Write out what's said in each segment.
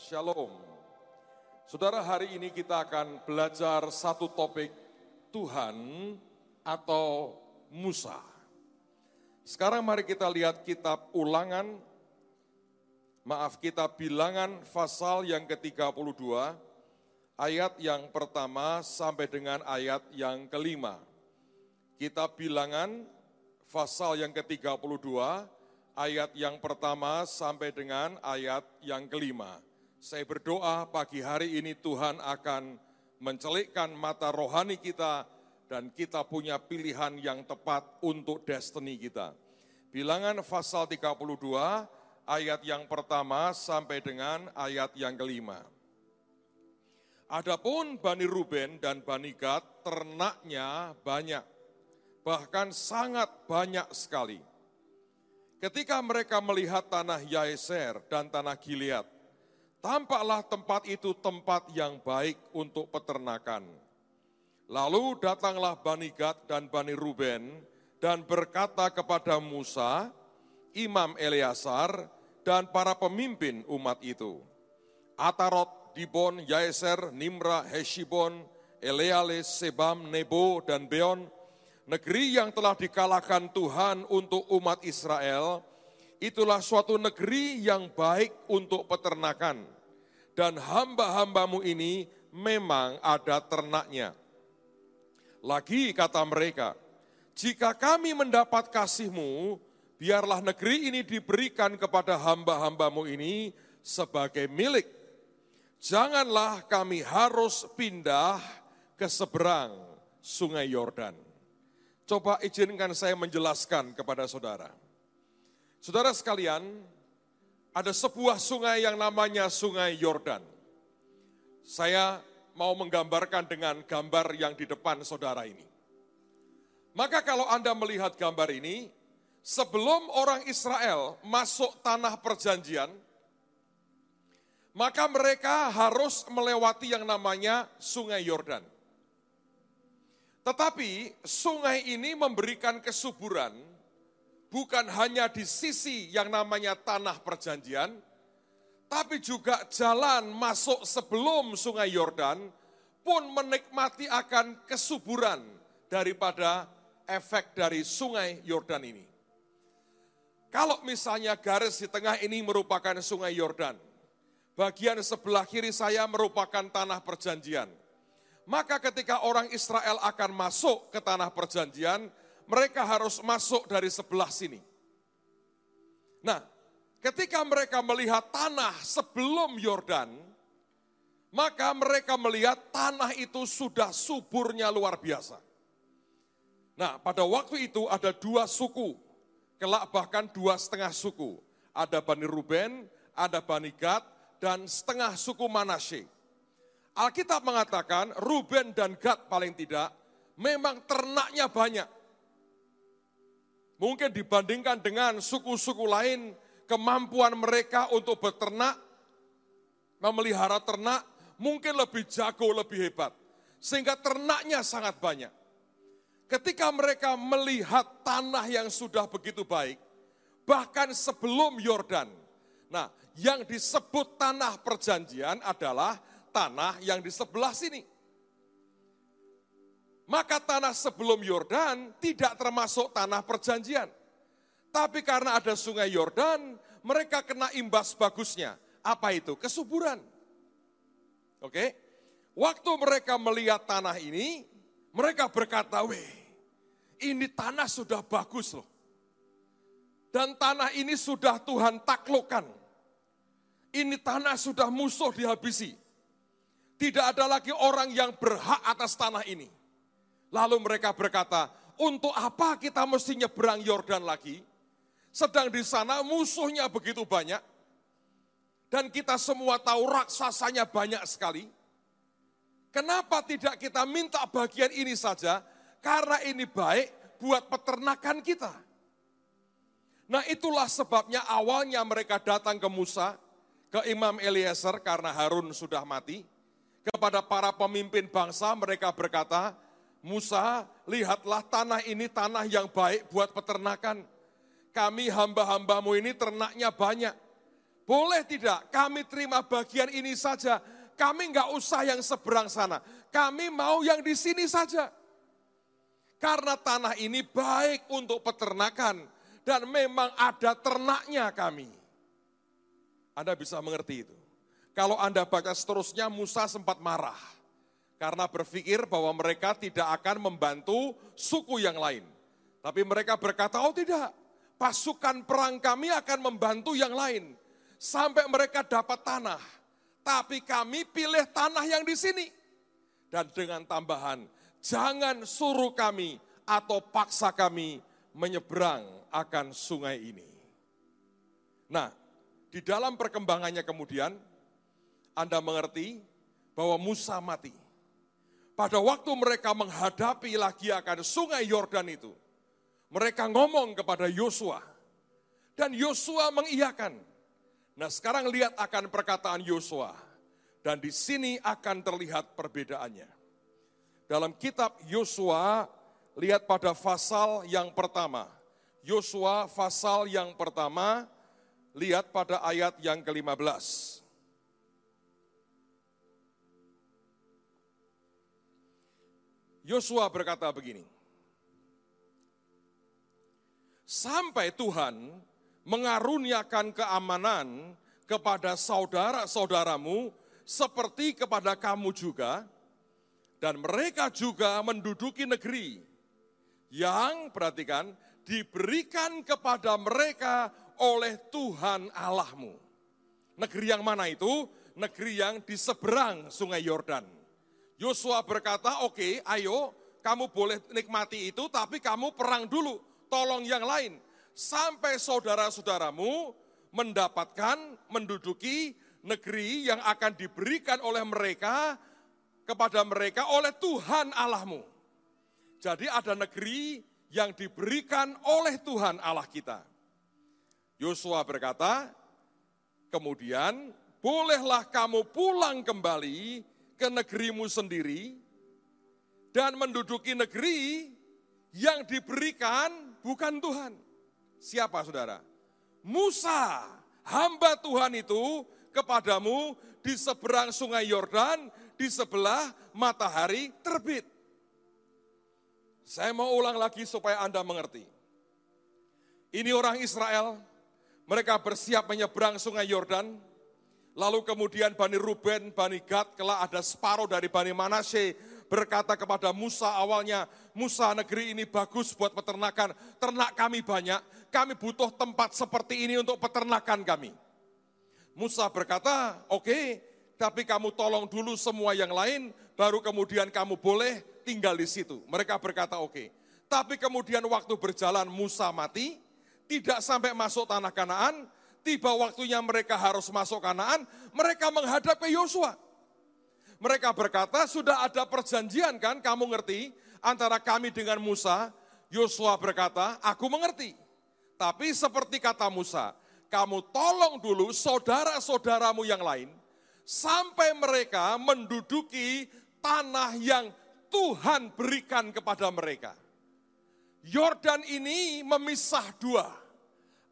Shalom. Saudara, hari ini kita akan belajar satu topik Tuhan atau Musa. Sekarang mari kita lihat kitab ulangan, maaf kitab bilangan pasal yang ke-32, ayat yang pertama sampai dengan ayat yang kelima. Kitab bilangan pasal yang ke-32, ayat yang pertama sampai dengan ayat yang kelima. Saya berdoa pagi hari ini Tuhan akan mencelikkan mata rohani kita dan kita punya pilihan yang tepat untuk destiny kita. Bilangan pasal 32 ayat yang pertama sampai dengan ayat yang kelima. Adapun Bani Ruben dan Bani Gad ternaknya banyak, bahkan sangat banyak sekali Ketika mereka melihat tanah Yaeser dan tanah Gilead, tampaklah tempat itu tempat yang baik untuk peternakan. Lalu datanglah Bani Gad dan Bani Ruben dan berkata kepada Musa, Imam Eleazar, dan para pemimpin umat itu, Atarot, Dibon, Yaeser, Nimra, Heshibon, Eleale, Sebam, Nebo, dan Beon, Negeri yang telah dikalahkan Tuhan untuk umat Israel, itulah suatu negeri yang baik untuk peternakan. Dan hamba-hambamu ini memang ada ternaknya. Lagi kata mereka, jika kami mendapat kasihmu, biarlah negeri ini diberikan kepada hamba-hambamu ini sebagai milik. Janganlah kami harus pindah ke seberang sungai Yordan. Coba izinkan saya menjelaskan kepada saudara. Saudara sekalian, ada sebuah sungai yang namanya Sungai Yordan. Saya mau menggambarkan dengan gambar yang di depan saudara ini. Maka kalau Anda melihat gambar ini, sebelum orang Israel masuk tanah perjanjian, maka mereka harus melewati yang namanya Sungai Yordan. Tetapi sungai ini memberikan kesuburan bukan hanya di sisi yang namanya tanah perjanjian, tapi juga jalan masuk sebelum sungai Yordan pun menikmati akan kesuburan daripada efek dari sungai Yordan ini. Kalau misalnya garis di tengah ini merupakan sungai Yordan, bagian sebelah kiri saya merupakan tanah perjanjian maka ketika orang Israel akan masuk ke tanah perjanjian, mereka harus masuk dari sebelah sini. Nah, ketika mereka melihat tanah sebelum Yordan, maka mereka melihat tanah itu sudah suburnya luar biasa. Nah, pada waktu itu ada dua suku, kelak bahkan dua setengah suku. Ada Bani Ruben, ada Bani Gad, dan setengah suku Manasye. Alkitab mengatakan Ruben dan Gad paling tidak memang ternaknya banyak. Mungkin dibandingkan dengan suku-suku lain, kemampuan mereka untuk beternak, memelihara ternak, mungkin lebih jago, lebih hebat. Sehingga ternaknya sangat banyak. Ketika mereka melihat tanah yang sudah begitu baik, bahkan sebelum Yordan. Nah, yang disebut tanah perjanjian adalah tanah yang di sebelah sini. Maka tanah sebelum Yordan tidak termasuk tanah perjanjian. Tapi karena ada sungai Yordan, mereka kena imbas bagusnya. Apa itu? Kesuburan. Oke. Waktu mereka melihat tanah ini, mereka berkata, weh, ini tanah sudah bagus loh. Dan tanah ini sudah Tuhan taklukkan. Ini tanah sudah musuh dihabisi. Tidak ada lagi orang yang berhak atas tanah ini. Lalu mereka berkata, untuk apa kita mesti nyebrang Yordan lagi? Sedang di sana musuhnya begitu banyak. Dan kita semua tahu raksasanya banyak sekali. Kenapa tidak kita minta bagian ini saja? Karena ini baik buat peternakan kita. Nah itulah sebabnya awalnya mereka datang ke Musa, ke Imam Eliezer karena Harun sudah mati kepada para pemimpin bangsa, mereka berkata, Musa, lihatlah tanah ini tanah yang baik buat peternakan. Kami hamba-hambamu ini ternaknya banyak. boleh tidak kami terima bagian ini saja, kami nggak usah yang seberang sana, kami mau yang di sini saja. Karena tanah ini baik untuk peternakan dan memang ada ternaknya kami. Anda bisa mengerti itu. Kalau Anda baca seterusnya, Musa sempat marah karena berpikir bahwa mereka tidak akan membantu suku yang lain. Tapi mereka berkata, oh tidak, pasukan perang kami akan membantu yang lain sampai mereka dapat tanah. Tapi kami pilih tanah yang di sini. Dan dengan tambahan, jangan suruh kami atau paksa kami menyeberang akan sungai ini. Nah, di dalam perkembangannya kemudian, Anda mengerti bahwa Musa mati. Pada waktu mereka menghadapi lagi akan sungai Yordan itu, mereka ngomong kepada Yosua, dan Yosua mengiyakan. Nah sekarang lihat akan perkataan Yosua. Dan di sini akan terlihat perbedaannya. Dalam kitab Yosua, lihat pada pasal yang pertama. Yosua pasal yang pertama, lihat pada ayat yang ke-15. Yosua berkata begini, Sampai Tuhan mengaruniakan keamanan kepada saudara-saudaramu seperti kepada kamu juga, dan mereka juga menduduki negeri yang, perhatikan, diberikan kepada mereka oleh Tuhan Allahmu. Negeri yang mana itu? Negeri yang di seberang sungai Yordan. Yosua berkata, oke okay, ayo kamu boleh nikmati itu, tapi kamu perang dulu, tolong yang lain sampai saudara-saudaramu mendapatkan, menduduki negeri yang akan diberikan oleh mereka kepada mereka oleh Tuhan Allahmu. Jadi ada negeri yang diberikan oleh Tuhan Allah kita. Yosua berkata, kemudian bolehlah kamu pulang kembali ke negerimu sendiri dan menduduki negeri yang diberikan bukan Tuhan Siapa saudara? Musa, hamba Tuhan itu kepadamu di seberang sungai Yordan, di sebelah matahari terbit. Saya mau ulang lagi supaya Anda mengerti. Ini orang Israel, mereka bersiap menyeberang sungai Yordan, lalu kemudian Bani Ruben, Bani Gad, kelak ada separuh dari Bani Manasye, berkata kepada Musa awalnya, Musa negeri ini bagus buat peternakan, ternak kami banyak, kami butuh tempat seperti ini untuk peternakan kami. Musa berkata, oke, okay, tapi kamu tolong dulu semua yang lain, baru kemudian kamu boleh tinggal di situ. Mereka berkata, oke. Okay. Tapi kemudian waktu berjalan Musa mati, tidak sampai masuk tanah Kanaan, tiba waktunya mereka harus masuk Kanaan, mereka menghadap ke Yosua. Mereka berkata, sudah ada perjanjian kan, kamu ngerti, antara kami dengan Musa. Yosua berkata, aku mengerti. Tapi seperti kata Musa, kamu tolong dulu saudara-saudaramu yang lain, sampai mereka menduduki tanah yang Tuhan berikan kepada mereka. Yordan ini memisah dua,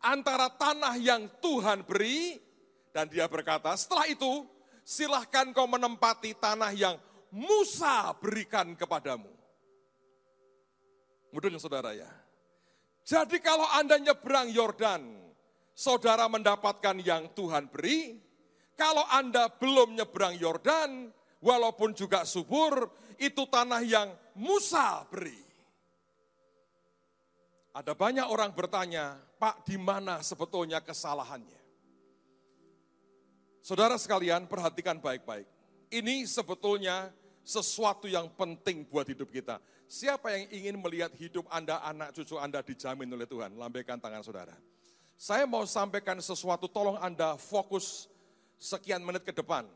antara tanah yang Tuhan beri, dan dia berkata, setelah itu silahkan kau menempati tanah yang Musa berikan kepadamu. Mudeng saudara ya. Jadi kalau Anda nyebrang Yordan, saudara mendapatkan yang Tuhan beri. Kalau Anda belum nyebrang Yordan, walaupun juga subur, itu tanah yang Musa beri. Ada banyak orang bertanya, Pak, di mana sebetulnya kesalahannya? Saudara sekalian, perhatikan baik-baik. Ini sebetulnya sesuatu yang penting buat hidup kita. Siapa yang ingin melihat hidup Anda, anak cucu Anda dijamin oleh Tuhan? Lambaikan tangan saudara. Saya mau sampaikan sesuatu, tolong Anda fokus sekian menit ke depan.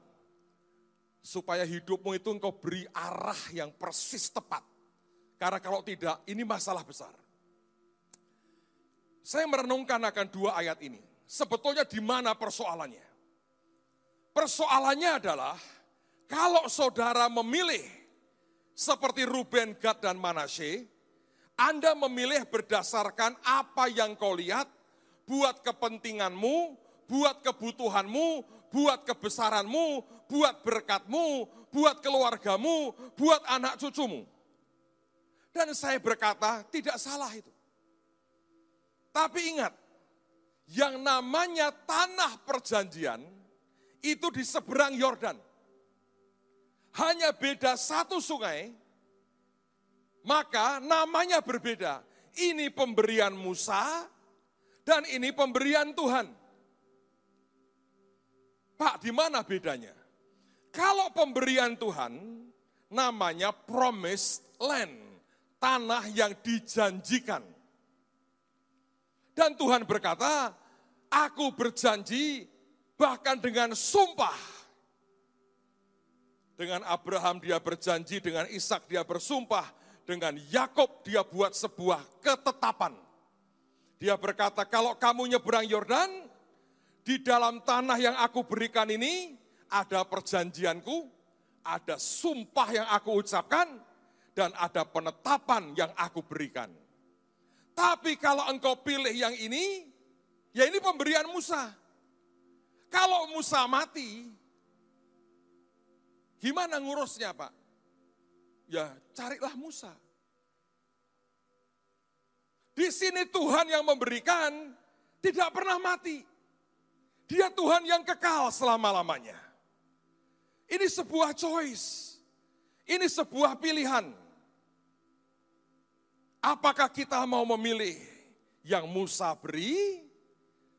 Supaya hidupmu itu engkau beri arah yang persis tepat. Karena kalau tidak, ini masalah besar. Saya merenungkan akan dua ayat ini. Sebetulnya di mana persoalannya? Persoalannya adalah kalau saudara memilih seperti Ruben, Gad, dan Manasye, Anda memilih berdasarkan apa yang kau lihat buat kepentinganmu, buat kebutuhanmu, buat kebesaranmu, buat berkatmu, buat keluargamu, buat anak cucumu. Dan saya berkata, tidak salah itu. Tapi ingat, yang namanya tanah perjanjian itu di seberang Yordan. Hanya beda satu sungai, maka namanya berbeda. Ini pemberian Musa dan ini pemberian Tuhan. Pak, di mana bedanya? Kalau pemberian Tuhan namanya promised land, tanah yang dijanjikan. Dan Tuhan berkata, aku berjanji bahkan dengan sumpah. Dengan Abraham dia berjanji, dengan Ishak dia bersumpah, dengan Yakob dia buat sebuah ketetapan. Dia berkata, kalau kamu nyeberang Yordan, di dalam tanah yang aku berikan ini ada perjanjianku, ada sumpah yang aku ucapkan, dan ada penetapan yang aku berikan. Tapi kalau engkau pilih yang ini, ya ini pemberian Musa. Kalau Musa mati, gimana ngurusnya Pak? Ya carilah Musa. Di sini Tuhan yang memberikan, tidak pernah mati. Dia Tuhan yang kekal selama-lamanya. Ini sebuah choice. Ini sebuah pilihan. Apakah kita mau memilih yang Musa beri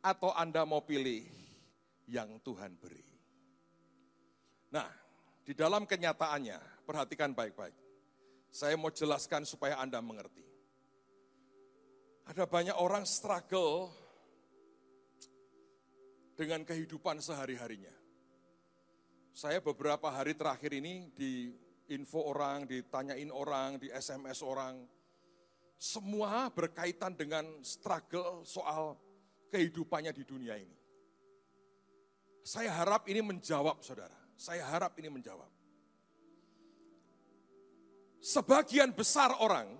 atau Anda mau pilih yang Tuhan beri? Nah, di dalam kenyataannya, perhatikan baik-baik. Saya mau jelaskan supaya Anda mengerti. Ada banyak orang struggle dengan kehidupan sehari-harinya. Saya beberapa hari terakhir ini di info orang, ditanyain orang, di SMS orang, semua berkaitan dengan struggle soal kehidupannya di dunia ini. Saya harap ini menjawab, saudara. Saya harap ini menjawab. Sebagian besar orang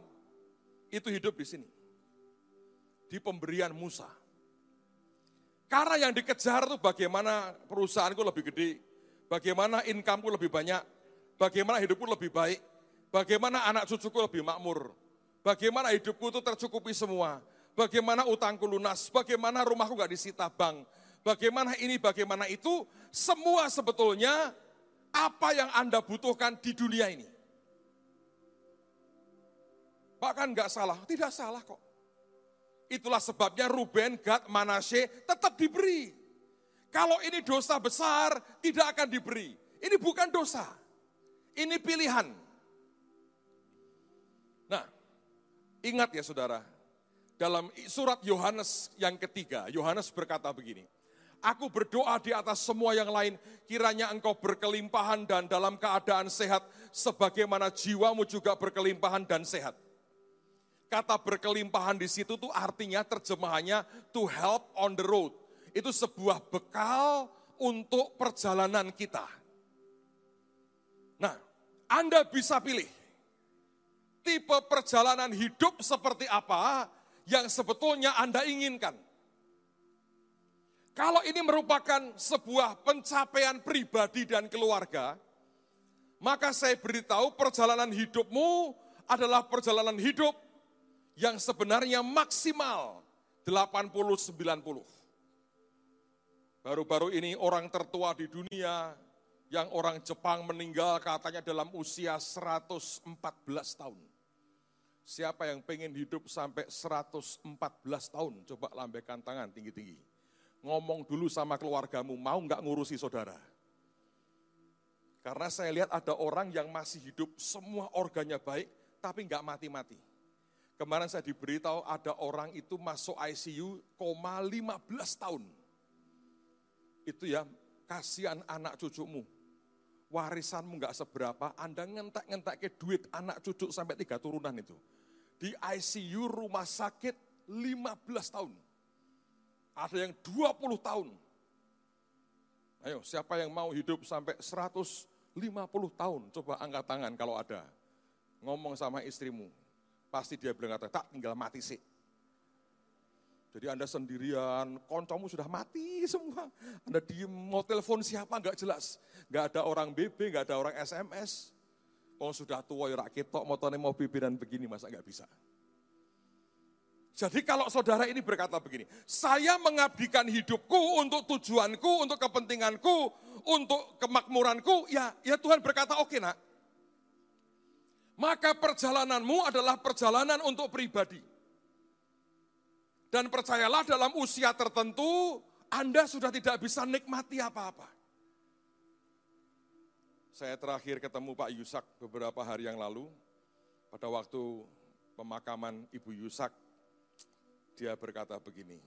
itu hidup di sini. Di pemberian Musa karena yang dikejar itu bagaimana perusahaanku lebih gede, bagaimana incomeku lebih banyak, bagaimana hidupku lebih baik, bagaimana anak cucuku lebih makmur, bagaimana hidupku itu tercukupi semua, bagaimana utangku lunas, bagaimana rumahku gak disita bank, bagaimana ini, bagaimana itu, semua sebetulnya apa yang Anda butuhkan di dunia ini. Bahkan gak salah, tidak salah kok. Itulah sebabnya Ruben, Gad, Manasye tetap diberi. Kalau ini dosa besar, tidak akan diberi. Ini bukan dosa. Ini pilihan. Ingat ya saudara, dalam surat Yohanes yang ketiga, Yohanes berkata begini, Aku berdoa di atas semua yang lain, kiranya engkau berkelimpahan dan dalam keadaan sehat, sebagaimana jiwamu juga berkelimpahan dan sehat. Kata berkelimpahan di situ tuh artinya terjemahannya to help on the road. Itu sebuah bekal untuk perjalanan kita. Nah, Anda bisa pilih tipe perjalanan hidup seperti apa yang sebetulnya Anda inginkan. Kalau ini merupakan sebuah pencapaian pribadi dan keluarga, maka saya beritahu perjalanan hidupmu adalah perjalanan hidup yang sebenarnya maksimal 80-90. Baru-baru ini orang tertua di dunia yang orang Jepang meninggal katanya dalam usia 114 tahun. Siapa yang pengen hidup sampai 114 tahun? Coba lambaikan tangan tinggi-tinggi. Ngomong dulu sama keluargamu, mau nggak ngurusi saudara? Karena saya lihat ada orang yang masih hidup, semua organnya baik, tapi nggak mati-mati. Kemarin saya diberitahu ada orang itu masuk ICU koma 15 tahun. Itu ya, kasihan anak cucumu. Warisanmu nggak seberapa, Anda ngentek-ngentek ke duit anak cucu sampai tiga turunan itu. Di ICU rumah sakit 15 tahun. Ada yang 20 tahun. Ayo, siapa yang mau hidup sampai 150 tahun? Coba angkat tangan kalau ada. Ngomong sama istrimu, Pasti dia bilang tak tinggal mati sih. Jadi Anda sendirian, koncomu sudah mati semua. Anda diem, mau telepon siapa nggak jelas. Nggak ada orang BB, nggak ada orang SMS. Oh sudah tua ya rakit tok motornya mau BB dan begini masa nggak bisa. Jadi kalau saudara ini berkata begini, saya mengabdikan hidupku untuk tujuanku, untuk kepentinganku, untuk kemakmuranku, ya ya Tuhan berkata oke okay, nak. Maka perjalananmu adalah perjalanan untuk pribadi. Dan percayalah dalam usia tertentu, Anda sudah tidak bisa nikmati apa-apa. Saya terakhir ketemu Pak Yusak beberapa hari yang lalu, pada waktu pemakaman Ibu Yusak, dia berkata begini,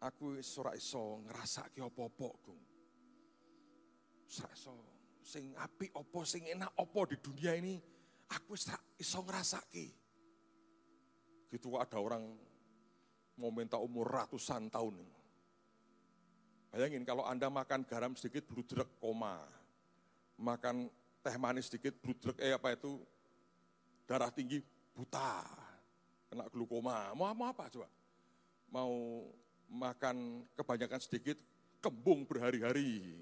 aku ora iso ngrasake apa-apa, Gung. Iso sing api opo, sing enak opo di dunia ini, aku ora iso ngrasake. Gitu ada orang mau minta umur ratusan tahun. Bayangin kalau Anda makan garam sedikit bludrek koma. Makan teh manis sedikit bludrek eh apa itu darah tinggi buta. Kena glukoma. Mau, mau apa coba? Mau makan kebanyakan sedikit kembung berhari-hari.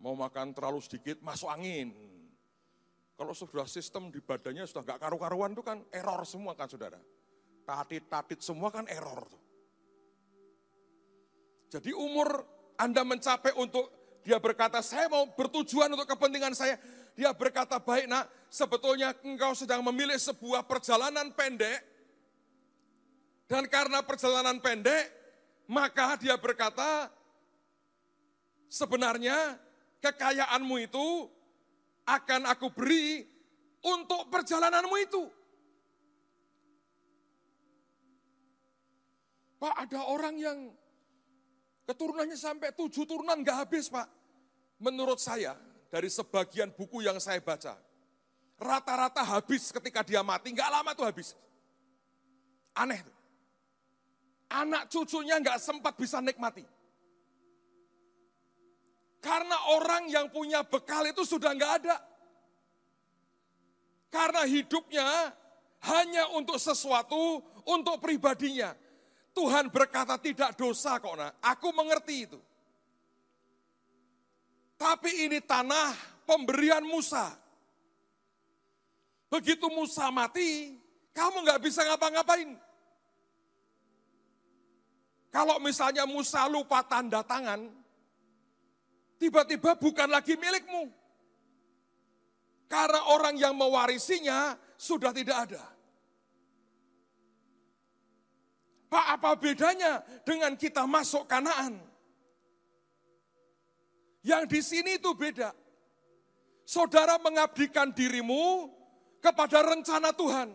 Mau makan terlalu sedikit masuk angin. Kalau sudah sistem di badannya sudah nggak karu-karuan itu kan error semua kan saudara tatit-tatit semua kan error. Jadi umur Anda mencapai untuk dia berkata, saya mau bertujuan untuk kepentingan saya. Dia berkata, baik nak, sebetulnya engkau sedang memilih sebuah perjalanan pendek. Dan karena perjalanan pendek, maka dia berkata, sebenarnya kekayaanmu itu akan aku beri untuk perjalananmu itu. Pak ada orang yang keturunannya sampai tujuh turunan nggak habis Pak. Menurut saya dari sebagian buku yang saya baca, rata-rata habis ketika dia mati, nggak lama tuh habis. Aneh tuh. Anak cucunya nggak sempat bisa nikmati. Karena orang yang punya bekal itu sudah nggak ada. Karena hidupnya hanya untuk sesuatu, untuk pribadinya. Tuhan berkata tidak dosa kok nak, aku mengerti itu. Tapi ini tanah pemberian Musa. Begitu Musa mati, kamu nggak bisa ngapa-ngapain. Kalau misalnya Musa lupa tanda tangan, tiba-tiba bukan lagi milikmu. Karena orang yang mewarisinya sudah tidak ada. Pak apa bedanya dengan kita masuk kanaan? Yang di sini itu beda. Saudara mengabdikan dirimu kepada rencana Tuhan.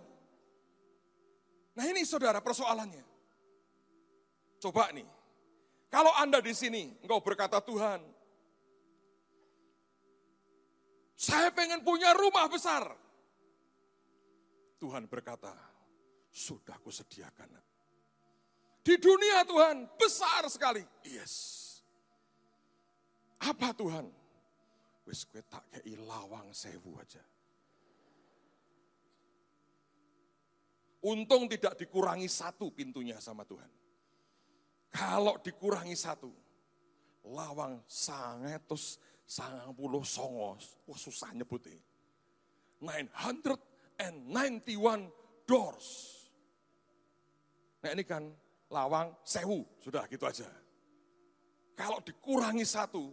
Nah ini saudara persoalannya. Coba nih, kalau Anda di sini, engkau berkata Tuhan, saya pengen punya rumah besar. Tuhan berkata, sudah kusediakan. Di dunia Tuhan besar sekali. Yes. Apa Tuhan? Wis gue tak kei lawang sewu aja. Untung tidak dikurangi satu pintunya sama Tuhan. Kalau dikurangi satu, lawang sangetus sangang puluh songos. Wah susah nyebutnya. 991 doors. Nah ini kan lawang sewu, sudah gitu aja. Kalau dikurangi satu,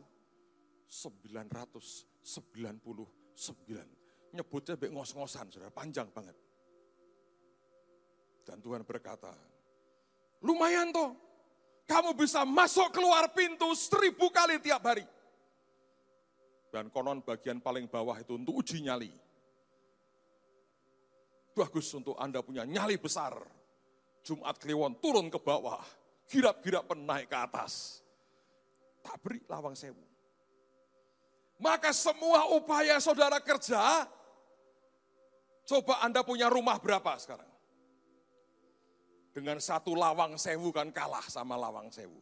999. Nyebutnya baik ngos-ngosan, sudah panjang banget. Dan Tuhan berkata, lumayan toh, kamu bisa masuk keluar pintu seribu kali tiap hari. Dan konon bagian paling bawah itu untuk uji nyali. Bagus untuk Anda punya nyali besar Jumat Kliwon turun ke bawah, girap-girap naik ke atas. Tak beri lawang sewu. Maka semua upaya saudara kerja, coba Anda punya rumah berapa sekarang? Dengan satu lawang sewu kan kalah sama lawang sewu.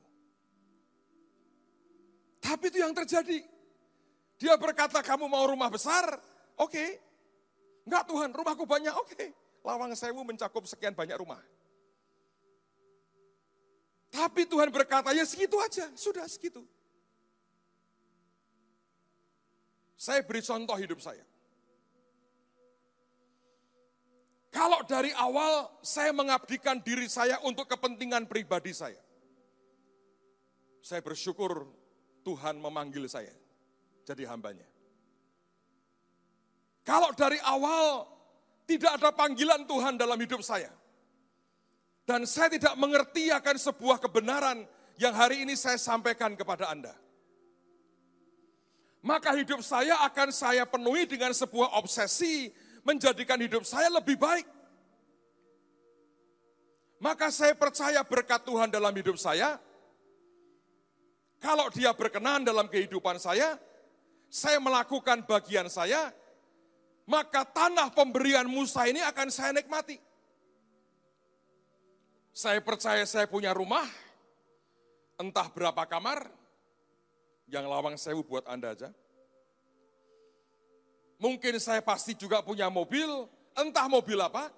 Tapi itu yang terjadi. Dia berkata kamu mau rumah besar, oke. Okay. Enggak Tuhan, rumahku banyak, oke. Okay. Lawang sewu mencakup sekian banyak rumah. Tapi Tuhan berkata, ya segitu aja, sudah segitu. Saya beri contoh hidup saya. Kalau dari awal saya mengabdikan diri saya untuk kepentingan pribadi saya. Saya bersyukur Tuhan memanggil saya jadi hambanya. Kalau dari awal tidak ada panggilan Tuhan dalam hidup saya. Dan saya tidak mengerti akan sebuah kebenaran yang hari ini saya sampaikan kepada Anda. Maka hidup saya akan saya penuhi dengan sebuah obsesi menjadikan hidup saya lebih baik. Maka saya percaya berkat Tuhan dalam hidup saya. Kalau dia berkenan dalam kehidupan saya, saya melakukan bagian saya, maka tanah pemberian Musa ini akan saya nikmati. Saya percaya saya punya rumah, entah berapa kamar, yang lawang sewu buat Anda aja. Mungkin saya pasti juga punya mobil, entah mobil apa.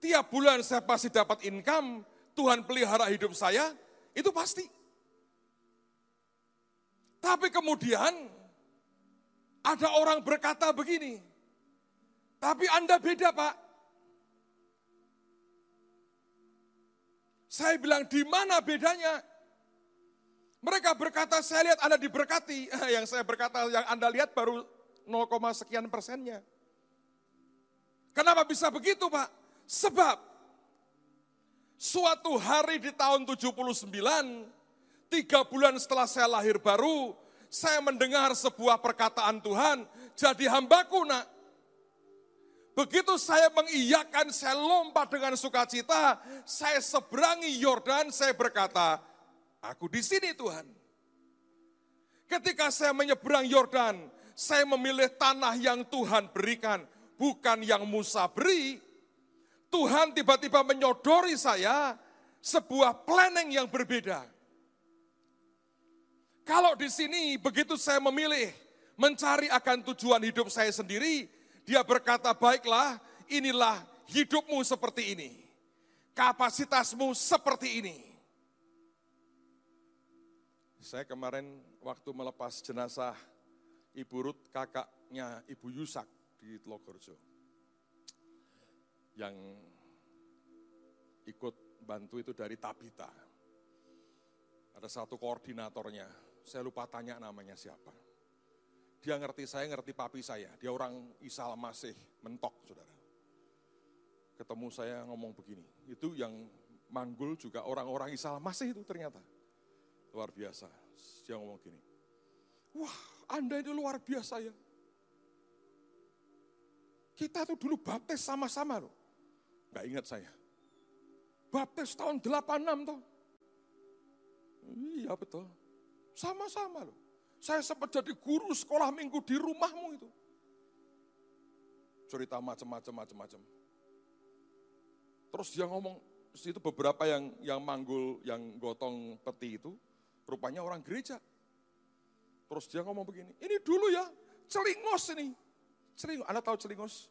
Tiap bulan saya pasti dapat income, Tuhan pelihara hidup saya, itu pasti. Tapi kemudian ada orang berkata begini, tapi Anda beda Pak. Saya bilang, di mana bedanya? Mereka berkata, saya lihat Anda diberkati. Yang saya berkata, yang Anda lihat baru 0, sekian persennya. Kenapa bisa begitu Pak? Sebab suatu hari di tahun 79, tiga bulan setelah saya lahir baru, saya mendengar sebuah perkataan Tuhan, jadi hambaku nak. Begitu saya mengiyakan, saya lompat dengan sukacita, saya seberangi Yordan, saya berkata, aku di sini Tuhan. Ketika saya menyeberang Yordan, saya memilih tanah yang Tuhan berikan, bukan yang Musa beri. Tuhan tiba-tiba menyodori saya sebuah planning yang berbeda. Kalau di sini begitu saya memilih mencari akan tujuan hidup saya sendiri, dia berkata, baiklah inilah hidupmu seperti ini. Kapasitasmu seperti ini. Saya kemarin waktu melepas jenazah Ibu Ruth, kakaknya Ibu Yusak di Telogorjo. Yang ikut bantu itu dari Tabita. Ada satu koordinatornya, saya lupa tanya namanya siapa. Dia ngerti saya, ngerti papi saya. Dia orang Isal masih mentok, saudara. Ketemu saya ngomong begini, itu yang manggul juga orang-orang Isal masih itu ternyata. Luar biasa. Dia ngomong gini, wah Anda itu luar biasa ya. Kita tuh dulu baptis sama-sama loh. Gak ingat saya. Baptis tahun 86 toh. Iya betul. Sama-sama loh. Saya sempat jadi guru sekolah minggu di rumahmu itu. Cerita macam-macam, macam-macam. Terus dia ngomong, itu beberapa yang yang manggul, yang gotong peti itu, rupanya orang gereja. Terus dia ngomong begini, ini dulu ya, celingos ini. Celingos, Anda tahu celingos?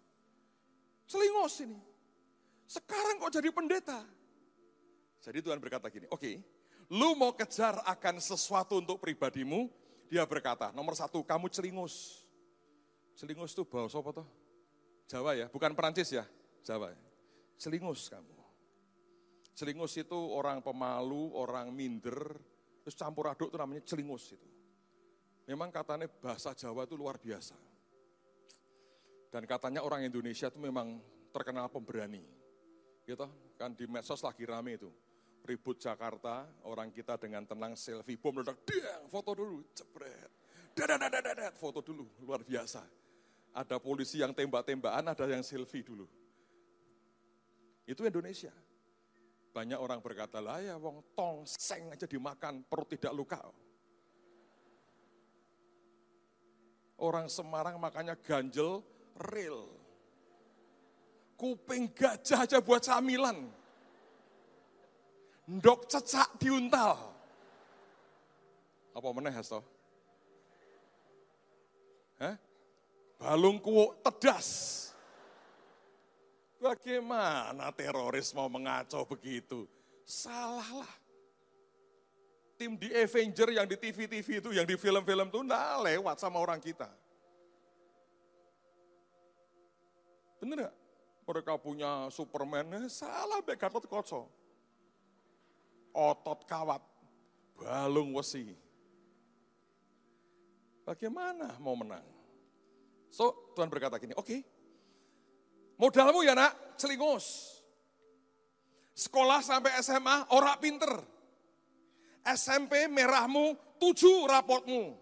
Celingos ini. Sekarang kok jadi pendeta? Jadi Tuhan berkata gini, oke, okay, lu mau kejar akan sesuatu untuk pribadimu, dia berkata, nomor satu, kamu celingus. Celingus itu bahasa apa toh? Jawa ya, bukan Perancis ya, Jawa. Celingus kamu. Celingus itu orang pemalu, orang minder, terus campur aduk itu namanya celingus itu. Memang katanya bahasa Jawa itu luar biasa. Dan katanya orang Indonesia itu memang terkenal pemberani. Gitu, kan di medsos lagi rame itu ribut Jakarta, orang kita dengan tenang selfie, bom ledak, dang, foto dulu, cepret. Dadadadadadat, foto dulu, luar biasa. Ada polisi yang tembak-tembakan, ada yang selfie dulu. Itu Indonesia. Banyak orang berkata, lah ya wong tong seng aja dimakan, perut tidak luka. Orang Semarang makanya ganjel, real. Kuping gajah aja buat camilan ndok cecak diuntal. Apa meneh hasto? Hah? Balung kuuk tedas. Bagaimana teroris mau mengacau begitu? Salah lah. Tim di Avenger yang di TV-TV itu, yang di film-film itu, nah lewat sama orang kita. Bener gak? Mereka punya Superman, eh, salah be Gatot Koco. Otot kawat, balung wesi. Bagaimana mau menang? So, Tuhan berkata gini, oke, okay, modalmu ya nak, celingus. Sekolah sampai SMA, orang pinter. SMP merahmu, tujuh rapotmu.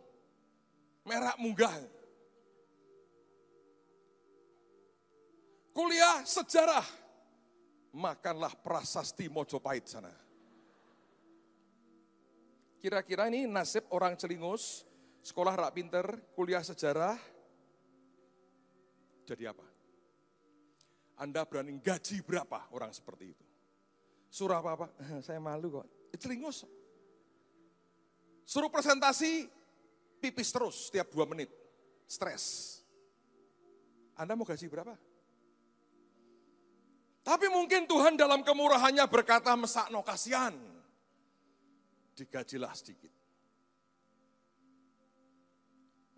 Merah munggah. Kuliah sejarah, makanlah prasasti Mojopahit sana. Kira-kira ini nasib orang celingus, sekolah rak pinter, kuliah sejarah, jadi apa? Anda berani gaji berapa orang seperti itu? Surah apa apa? Saya malu kok. Celingus. Suruh presentasi, pipis terus setiap dua menit. Stres. Anda mau gaji berapa? Tapi mungkin Tuhan dalam kemurahannya berkata, mesakno kasihan. Digajilah sedikit.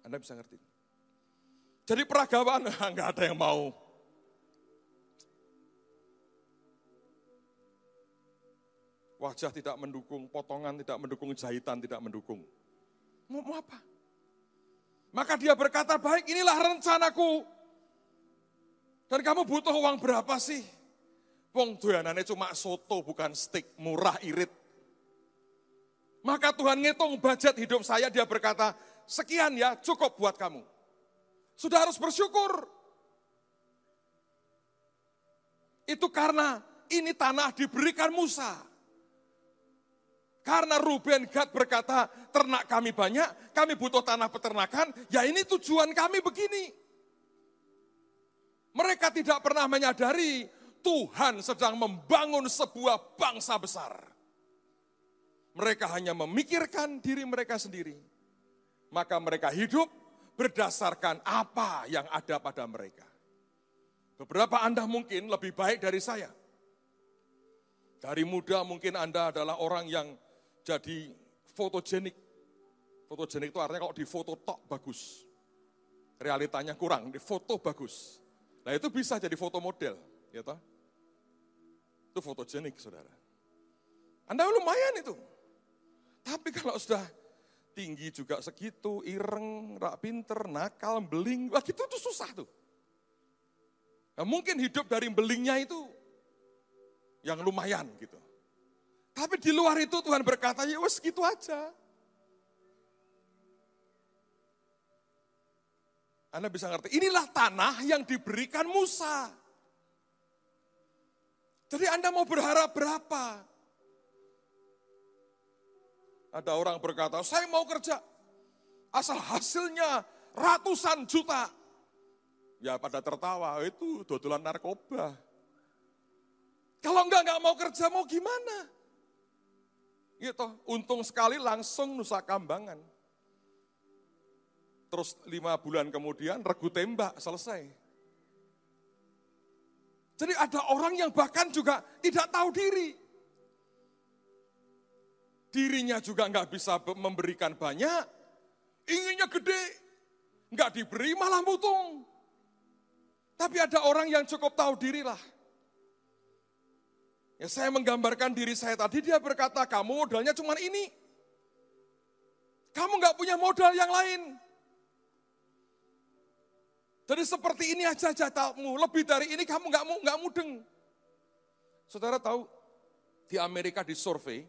Anda bisa ngerti. Jadi peragawan, nggak ada yang mau. Wajah tidak mendukung, potongan tidak mendukung, jahitan tidak mendukung. Mau, mau apa? Maka dia berkata, baik inilah rencanaku. Dan kamu butuh uang berapa sih? Wong doyanannya cuma soto bukan steak, murah irit. Maka Tuhan ngitung budget hidup saya, dia berkata, sekian ya cukup buat kamu. Sudah harus bersyukur. Itu karena ini tanah diberikan Musa. Karena Ruben Gad berkata, ternak kami banyak, kami butuh tanah peternakan, ya ini tujuan kami begini. Mereka tidak pernah menyadari Tuhan sedang membangun sebuah bangsa besar. Mereka hanya memikirkan diri mereka sendiri. Maka mereka hidup berdasarkan apa yang ada pada mereka. Beberapa Anda mungkin lebih baik dari saya. Dari muda mungkin Anda adalah orang yang jadi fotogenik. Fotogenik itu artinya kalau di foto tok bagus. Realitanya kurang, di foto bagus. Nah itu bisa jadi foto model, toh? Itu fotogenik, saudara. Anda lumayan itu. Tapi kalau sudah tinggi juga segitu, ireng, rak pinter, nakal, beling, wah gitu tuh susah tuh. Nah, mungkin hidup dari belingnya itu yang lumayan gitu. Tapi di luar itu Tuhan berkata, ya wes gitu aja. Anda bisa ngerti, inilah tanah yang diberikan Musa. Jadi Anda mau berharap berapa? Ada orang berkata, saya mau kerja. Asal hasilnya ratusan juta. Ya pada tertawa, itu dodolan narkoba. Kalau enggak, enggak mau kerja, mau gimana? Gitu, untung sekali langsung Nusa Kambangan. Terus lima bulan kemudian regu tembak selesai. Jadi ada orang yang bahkan juga tidak tahu diri. Dirinya juga nggak bisa memberikan banyak, inginnya gede, nggak diberi malah mutung. Tapi ada orang yang cukup tahu diri lah. Ya saya menggambarkan diri saya tadi, dia berkata, kamu modalnya cuma ini. Kamu nggak punya modal yang lain. Jadi seperti ini aja jatahmu, lebih dari ini kamu nggak nggak mudeng. Saudara tahu, di Amerika di survei,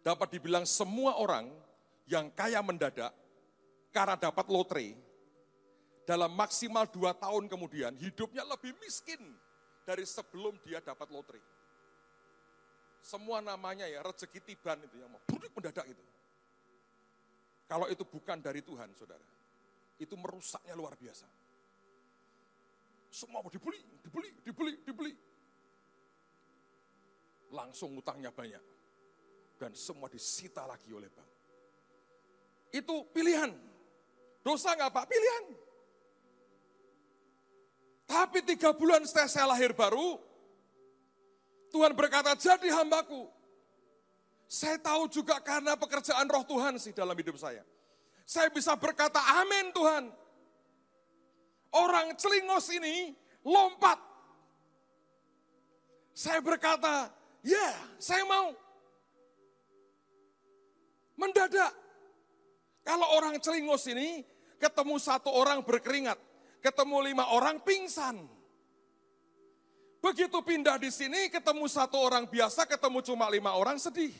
dapat dibilang semua orang yang kaya mendadak, karena dapat lotre, dalam maksimal dua tahun kemudian hidupnya lebih miskin dari sebelum dia dapat lotre. Semua namanya ya rezeki tiban itu yang mau buruk mendadak itu. Kalau itu bukan dari Tuhan, saudara, itu merusaknya luar biasa. Semua mau dibeli, dibeli, dibeli, dibeli. Langsung utangnya banyak. Dan semua disita lagi oleh bank. Itu pilihan. Dosa nggak Pak? Pilihan. Tapi tiga bulan setelah saya lahir baru, Tuhan berkata, jadi hambaku. Saya tahu juga karena pekerjaan roh Tuhan sih dalam hidup saya. Saya bisa berkata amin Tuhan. Orang celingos ini lompat. Saya berkata, ya yeah, saya mau. Mendadak. Kalau orang celingos ini ketemu satu orang berkeringat. Ketemu lima orang pingsan. Begitu pindah di sini ketemu satu orang biasa, ketemu cuma lima orang sedih.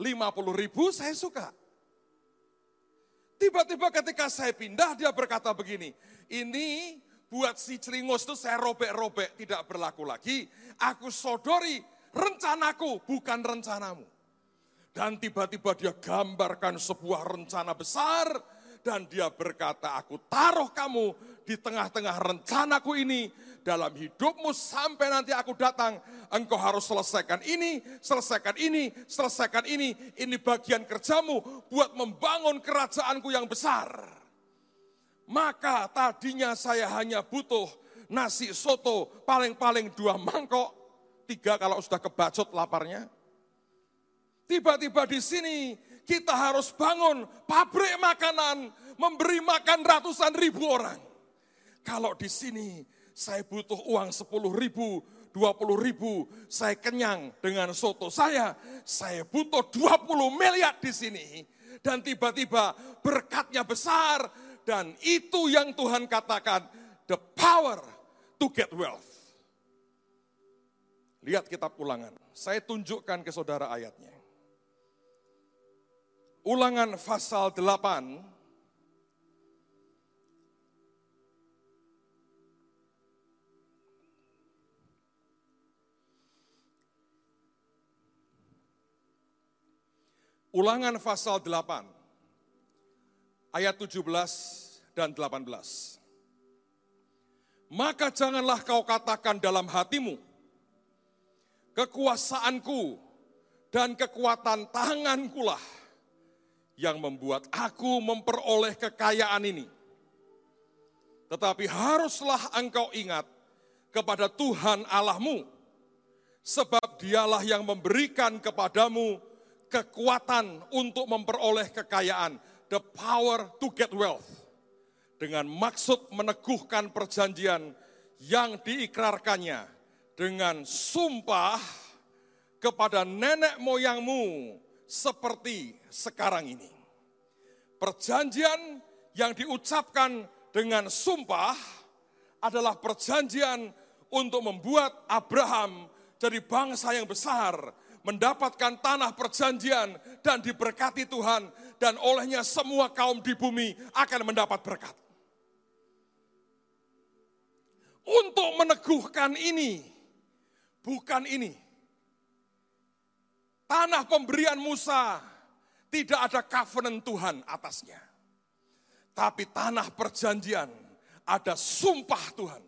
50 ribu saya suka. Tiba-tiba ketika saya pindah dia berkata begini, ini buat si celingos itu saya robek-robek tidak berlaku lagi. Aku sodori rencanaku bukan rencanamu. Dan tiba-tiba dia gambarkan sebuah rencana besar dan dia berkata, aku taruh kamu di tengah-tengah rencanaku ini dalam hidupmu sampai nanti aku datang, engkau harus selesaikan ini, selesaikan ini, selesaikan ini. Ini bagian kerjamu buat membangun kerajaanku yang besar. Maka tadinya saya hanya butuh nasi soto paling-paling dua mangkok, tiga kalau sudah kebacot laparnya. Tiba-tiba di sini kita harus bangun pabrik makanan, memberi makan ratusan ribu orang. Kalau di sini saya butuh uang 10 ribu, 20 ribu, saya kenyang dengan soto saya, saya butuh 20 miliar di sini. Dan tiba-tiba berkatnya besar, dan itu yang Tuhan katakan, the power to get wealth. Lihat kitab ulangan, saya tunjukkan ke saudara ayatnya. Ulangan pasal 8, Ulangan pasal 8, ayat 17 dan 18. Maka janganlah kau katakan dalam hatimu, kekuasaanku dan kekuatan tanganku lah yang membuat aku memperoleh kekayaan ini. Tetapi haruslah engkau ingat kepada Tuhan Allahmu, sebab dialah yang memberikan kepadamu kekuatan untuk memperoleh kekayaan, the power to get wealth. Dengan maksud meneguhkan perjanjian yang diikrarkannya dengan sumpah kepada nenek moyangmu seperti sekarang ini. Perjanjian yang diucapkan dengan sumpah adalah perjanjian untuk membuat Abraham jadi bangsa yang besar, mendapatkan tanah perjanjian dan diberkati Tuhan dan olehnya semua kaum di bumi akan mendapat berkat. Untuk meneguhkan ini, bukan ini. Tanah pemberian Musa tidak ada covenant Tuhan atasnya. Tapi tanah perjanjian ada sumpah Tuhan.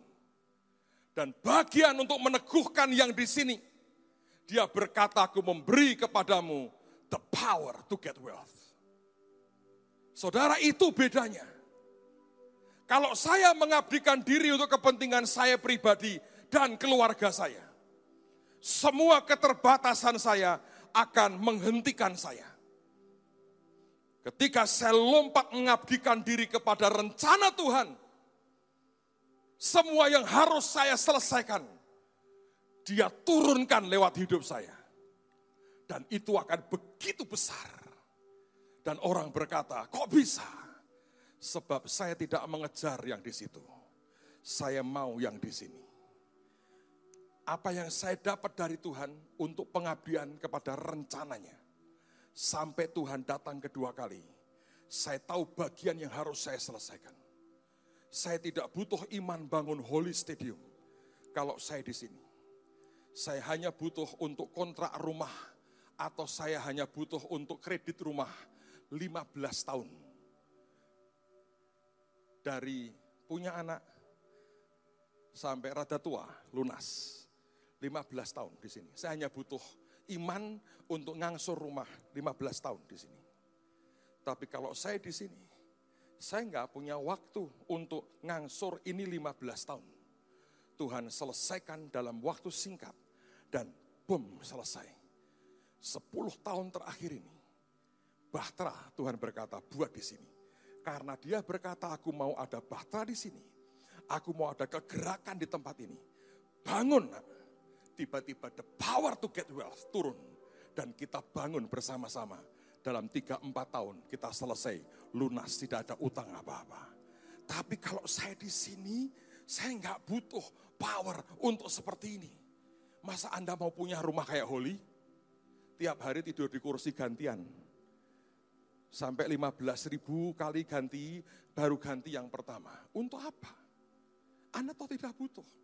Dan bagian untuk meneguhkan yang di sini dia berkata, aku memberi kepadamu the power to get wealth. Saudara, itu bedanya. Kalau saya mengabdikan diri untuk kepentingan saya pribadi dan keluarga saya, semua keterbatasan saya akan menghentikan saya. Ketika saya lompat mengabdikan diri kepada rencana Tuhan, semua yang harus saya selesaikan, dia turunkan lewat hidup saya. Dan itu akan begitu besar. Dan orang berkata, kok bisa? Sebab saya tidak mengejar yang di situ. Saya mau yang di sini. Apa yang saya dapat dari Tuhan untuk pengabdian kepada rencananya. Sampai Tuhan datang kedua kali. Saya tahu bagian yang harus saya selesaikan. Saya tidak butuh iman bangun Holy Stadium kalau saya di sini saya hanya butuh untuk kontrak rumah atau saya hanya butuh untuk kredit rumah 15 tahun. Dari punya anak sampai rada tua lunas. 15 tahun di sini. Saya hanya butuh iman untuk ngangsur rumah 15 tahun di sini. Tapi kalau saya di sini, saya nggak punya waktu untuk ngangsur ini 15 tahun. Tuhan selesaikan dalam waktu singkat dan boom selesai. Sepuluh tahun terakhir ini, bahtera Tuhan berkata buat di sini. Karena dia berkata aku mau ada bahtera di sini. Aku mau ada kegerakan di tempat ini. Bangun. Tiba-tiba the power to get wealth turun. Dan kita bangun bersama-sama. Dalam tiga empat tahun kita selesai lunas tidak ada utang apa-apa. Tapi kalau saya di sini, saya nggak butuh power untuk seperti ini. Masa Anda mau punya rumah kayak Holly? Tiap hari tidur di kursi gantian. Sampai 15 ribu kali ganti, baru ganti yang pertama. Untuk apa? Anda toh tidak butuh.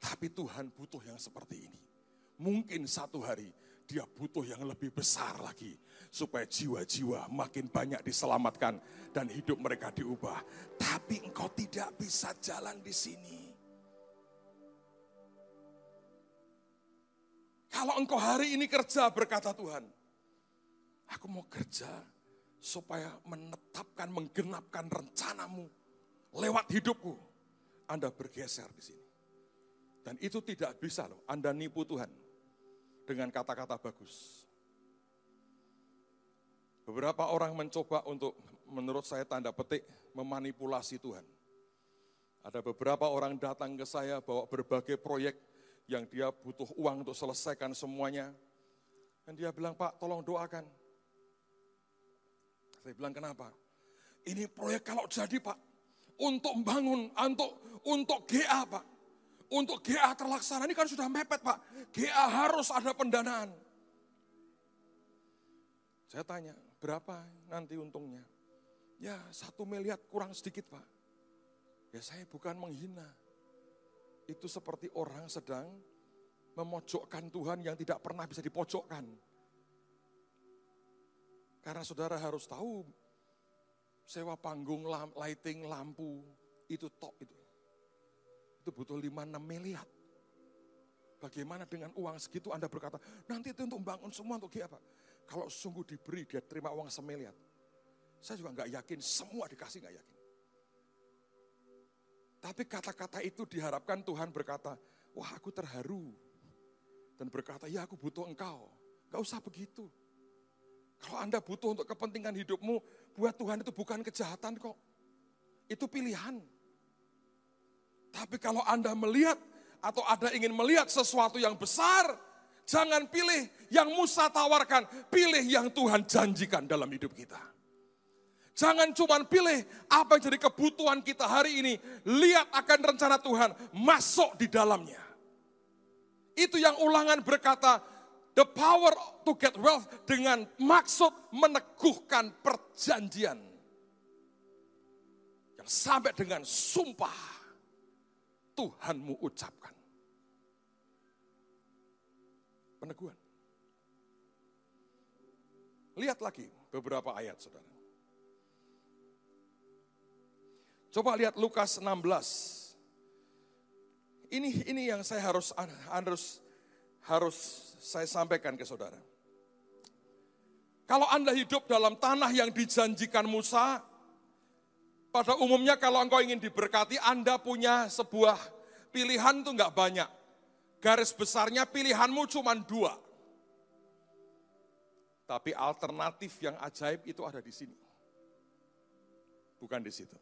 Tapi Tuhan butuh yang seperti ini. Mungkin satu hari dia butuh yang lebih besar lagi. Supaya jiwa-jiwa makin banyak diselamatkan dan hidup mereka diubah. Tapi engkau tidak bisa jalan di sini. Kalau engkau hari ini kerja berkata Tuhan. Aku mau kerja supaya menetapkan, menggenapkan rencanamu lewat hidupku. Anda bergeser di sini. Dan itu tidak bisa loh, Anda nipu Tuhan dengan kata-kata bagus. Beberapa orang mencoba untuk menurut saya tanda petik memanipulasi Tuhan. Ada beberapa orang datang ke saya bawa berbagai proyek yang dia butuh uang untuk selesaikan semuanya. Dan dia bilang, Pak tolong doakan. Saya bilang, kenapa? Ini proyek kalau jadi Pak, untuk membangun, untuk, untuk GA Pak. Untuk GA terlaksana, ini kan sudah mepet Pak. GA harus ada pendanaan. Saya tanya, berapa nanti untungnya? Ya satu miliar kurang sedikit Pak. Ya saya bukan menghina. Itu seperti orang sedang memojokkan Tuhan yang tidak pernah bisa dipojokkan. Karena saudara harus tahu, sewa panggung, lighting, lampu, itu top itu itu butuh 5-6 miliar. Bagaimana dengan uang segitu Anda berkata, nanti itu untuk membangun semua untuk apa? Kalau sungguh diberi dia terima uang semiliar. Saya juga nggak yakin, semua dikasih nggak yakin. Tapi kata-kata itu diharapkan Tuhan berkata, wah aku terharu. Dan berkata, ya aku butuh engkau. Gak usah begitu. Kalau Anda butuh untuk kepentingan hidupmu, buat Tuhan itu bukan kejahatan kok. Itu pilihan. Tapi kalau Anda melihat atau ada ingin melihat sesuatu yang besar, jangan pilih yang Musa tawarkan, pilih yang Tuhan janjikan dalam hidup kita. Jangan cuma pilih apa yang jadi kebutuhan kita hari ini. Lihat akan rencana Tuhan, masuk di dalamnya. Itu yang ulangan berkata, the power to get wealth dengan maksud meneguhkan perjanjian. Yang sampai dengan sumpah Tuhanmu ucapkan. Peneguhan. Lihat lagi beberapa ayat saudara. Coba lihat Lukas 16. Ini ini yang saya harus harus harus saya sampaikan ke saudara. Kalau Anda hidup dalam tanah yang dijanjikan Musa, pada umumnya kalau engkau ingin diberkati, Anda punya sebuah pilihan itu enggak banyak. Garis besarnya pilihanmu cuma dua. Tapi alternatif yang ajaib itu ada di sini. Bukan di situ.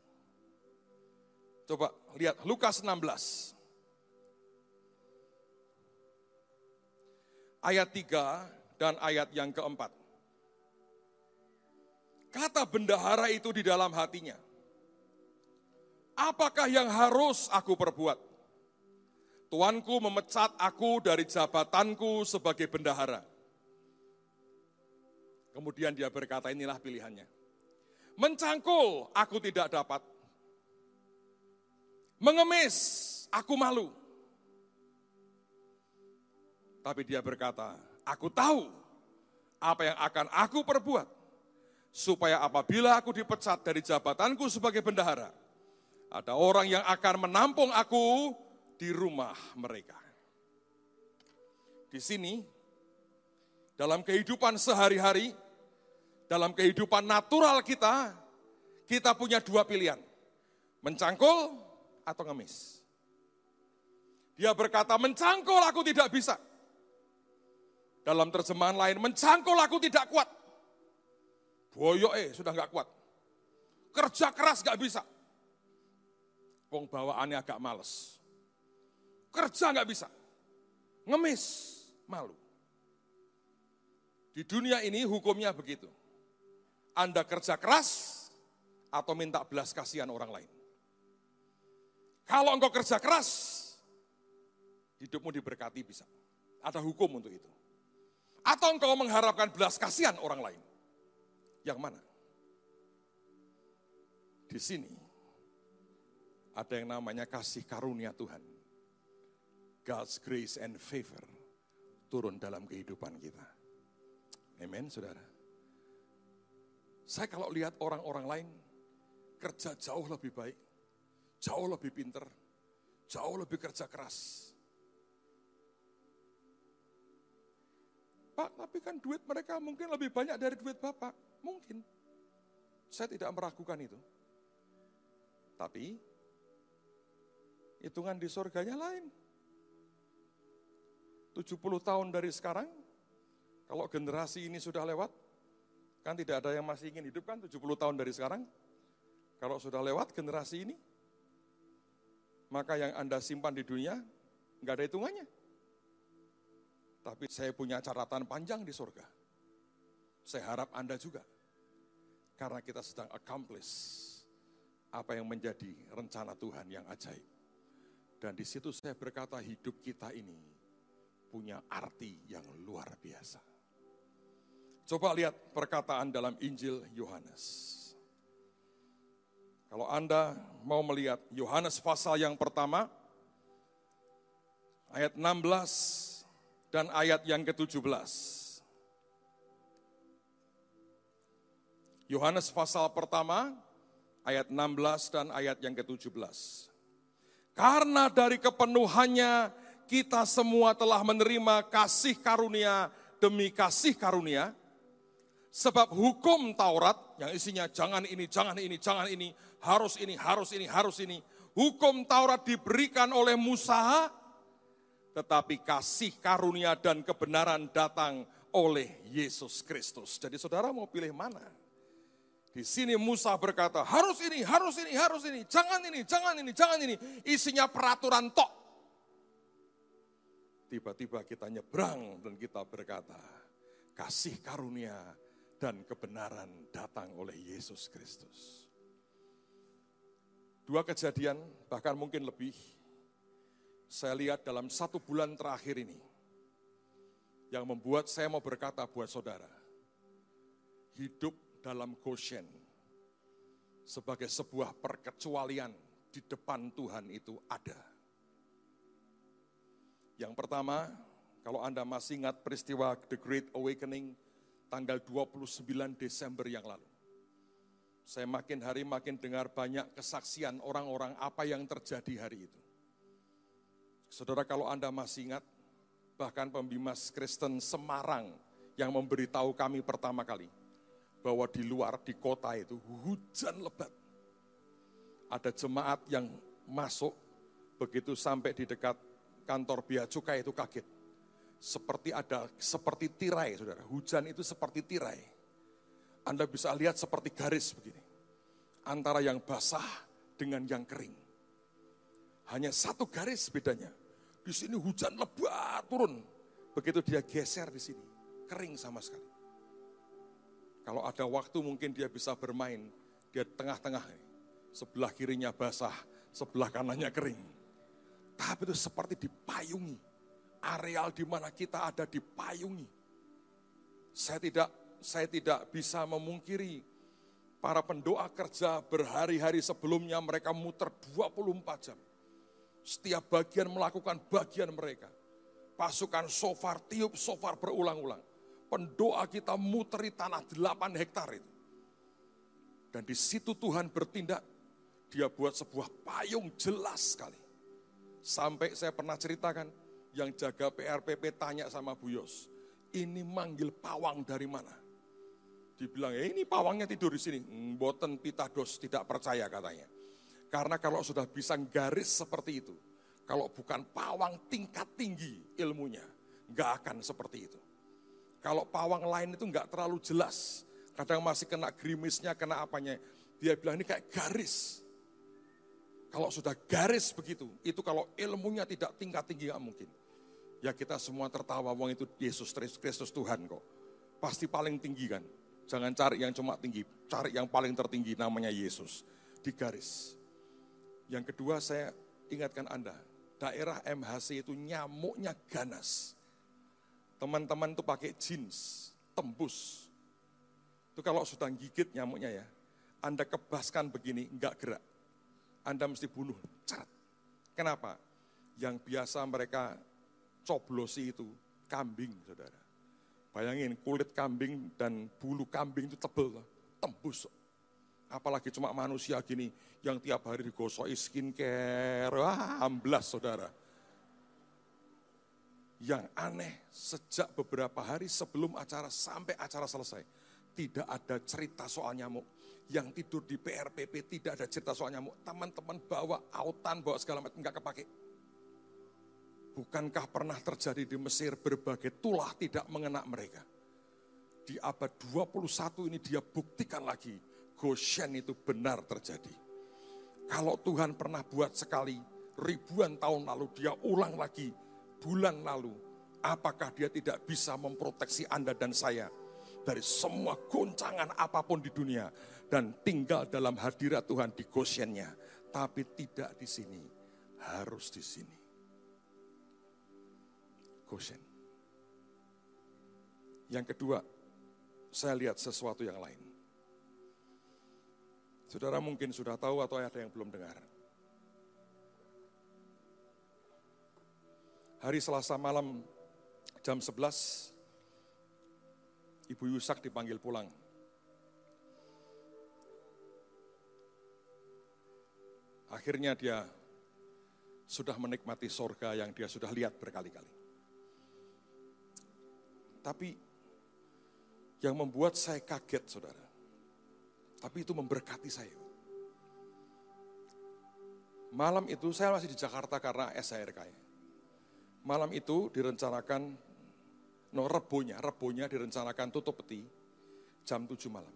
Coba lihat Lukas 16. Ayat 3 dan ayat yang keempat. Kata bendahara itu di dalam hatinya apakah yang harus aku perbuat? Tuanku memecat aku dari jabatanku sebagai bendahara. Kemudian dia berkata, inilah pilihannya. Mencangkul, aku tidak dapat. Mengemis, aku malu. Tapi dia berkata, aku tahu apa yang akan aku perbuat. Supaya apabila aku dipecat dari jabatanku sebagai bendahara, ada orang yang akan menampung aku di rumah mereka. Di sini, dalam kehidupan sehari-hari, dalam kehidupan natural kita, kita punya dua pilihan. Mencangkul atau ngemis. Dia berkata, mencangkul aku tidak bisa. Dalam terjemahan lain, mencangkul aku tidak kuat. Boyok eh, sudah nggak kuat. Kerja keras nggak bisa. Wong bawaannya agak males. Kerja nggak bisa. Ngemis, malu. Di dunia ini hukumnya begitu. Anda kerja keras atau minta belas kasihan orang lain. Kalau engkau kerja keras, hidupmu diberkati bisa. Ada hukum untuk itu. Atau engkau mengharapkan belas kasihan orang lain. Yang mana? Di sini ada yang namanya kasih karunia Tuhan. God's grace and favor turun dalam kehidupan kita. Amen, saudara. Saya kalau lihat orang-orang lain kerja jauh lebih baik, jauh lebih pinter, jauh lebih kerja keras. Pak, tapi kan duit mereka mungkin lebih banyak dari duit Bapak. Mungkin. Saya tidak meragukan itu. Tapi, hitungan di surganya lain. 70 tahun dari sekarang, kalau generasi ini sudah lewat, kan tidak ada yang masih ingin hidup kan 70 tahun dari sekarang. Kalau sudah lewat generasi ini, maka yang Anda simpan di dunia, nggak ada hitungannya. Tapi saya punya catatan panjang di surga. Saya harap Anda juga. Karena kita sedang accomplish apa yang menjadi rencana Tuhan yang ajaib. Dan di situ saya berkata hidup kita ini punya arti yang luar biasa. Coba lihat perkataan dalam Injil Yohanes. Kalau Anda mau melihat Yohanes pasal yang pertama, ayat 16 dan ayat yang ke-17. Yohanes pasal pertama, ayat 16 dan ayat yang ke-17. Karena dari kepenuhannya kita semua telah menerima kasih karunia demi kasih karunia, sebab hukum Taurat yang isinya jangan ini, jangan ini, jangan ini, harus ini, harus ini, harus ini. Hukum Taurat diberikan oleh Musa tetapi kasih karunia dan kebenaran datang oleh Yesus Kristus. Jadi saudara mau pilih mana? Di sini Musa berkata, harus ini, harus ini, harus ini, jangan ini, jangan ini, jangan ini. Isinya peraturan tok. Tiba-tiba kita nyebrang dan kita berkata, kasih karunia dan kebenaran datang oleh Yesus Kristus. Dua kejadian, bahkan mungkin lebih, saya lihat dalam satu bulan terakhir ini, yang membuat saya mau berkata buat saudara, hidup dalam Goshen sebagai sebuah perkecualian di depan Tuhan itu ada. Yang pertama, kalau Anda masih ingat peristiwa The Great Awakening tanggal 29 Desember yang lalu. Saya makin hari makin dengar banyak kesaksian orang-orang apa yang terjadi hari itu. Saudara kalau Anda masih ingat, bahkan pembimas Kristen Semarang yang memberitahu kami pertama kali bahwa di luar di kota itu hujan lebat. Ada jemaat yang masuk begitu sampai di dekat kantor bea cukai itu kaget. Seperti ada seperti tirai, Saudara. Hujan itu seperti tirai. Anda bisa lihat seperti garis begini. Antara yang basah dengan yang kering. Hanya satu garis bedanya di sini hujan lebat turun. Begitu dia geser di sini, kering sama sekali. Kalau ada waktu mungkin dia bisa bermain, dia tengah-tengah, sebelah kirinya basah, sebelah kanannya kering. Tapi itu seperti dipayungi. Areal di mana kita ada dipayungi. Saya tidak saya tidak bisa memungkiri para pendoa kerja berhari-hari sebelumnya mereka muter 24 jam setiap bagian melakukan bagian mereka. Pasukan sofar, tiup sofar berulang-ulang. Pendoa kita muteri tanah 8 hektar itu. Dan di situ Tuhan bertindak. Dia buat sebuah payung jelas sekali. Sampai saya pernah ceritakan, yang jaga PRPP tanya sama Bu Yos, ini manggil pawang dari mana? Dibilang, ya ini pawangnya tidur di sini. Boten pitados tidak percaya katanya. Karena kalau sudah bisa garis seperti itu, kalau bukan pawang tingkat tinggi ilmunya, nggak akan seperti itu. Kalau pawang lain itu nggak terlalu jelas. Kadang masih kena gerimisnya, kena apanya. Dia bilang ini kayak garis. Kalau sudah garis begitu, itu kalau ilmunya tidak tingkat tinggi nggak mungkin. Ya kita semua tertawa, wong itu Yesus Kristus Tuhan kok. Pasti paling tinggi kan. Jangan cari yang cuma tinggi, cari yang paling tertinggi namanya Yesus. Di garis. Yang kedua saya ingatkan Anda, daerah MHC itu nyamuknya ganas. Teman-teman itu pakai jeans, tembus. Itu kalau sudah gigit nyamuknya ya, Anda kebaskan begini, enggak gerak. Anda mesti bunuh, cat. Kenapa? Yang biasa mereka coblosi itu kambing, saudara. Bayangin kulit kambing dan bulu kambing itu tebel, tembus. Apalagi cuma manusia gini yang tiap hari digosoi skincare, wah amblas saudara. Yang aneh sejak beberapa hari sebelum acara sampai acara selesai, tidak ada cerita soal nyamuk. Yang tidur di PRPP tidak ada cerita soal nyamuk. Teman-teman bawa autan, bawa segala macam, nggak kepake. Bukankah pernah terjadi di Mesir berbagai tulah tidak mengena mereka? Di abad 21 ini dia buktikan lagi, Goshen itu benar terjadi. Kalau Tuhan pernah buat sekali, ribuan tahun lalu dia ulang lagi, bulan lalu, apakah dia tidak bisa memproteksi Anda dan saya dari semua goncangan apa pun di dunia dan tinggal dalam hadirat Tuhan di Goshennya, tapi tidak di sini, harus di sini. Goshen. Yang kedua, saya lihat sesuatu yang lain. Saudara mungkin sudah tahu atau ada yang belum dengar. Hari Selasa malam jam 11, Ibu Yusak dipanggil pulang. Akhirnya dia sudah menikmati sorga yang dia sudah lihat berkali-kali. Tapi yang membuat saya kaget saudara, tapi itu memberkati saya. Malam itu saya masih di Jakarta karena SHRK. Malam itu direncanakan, no rebonya, rebonya direncanakan tutup peti jam 7 malam.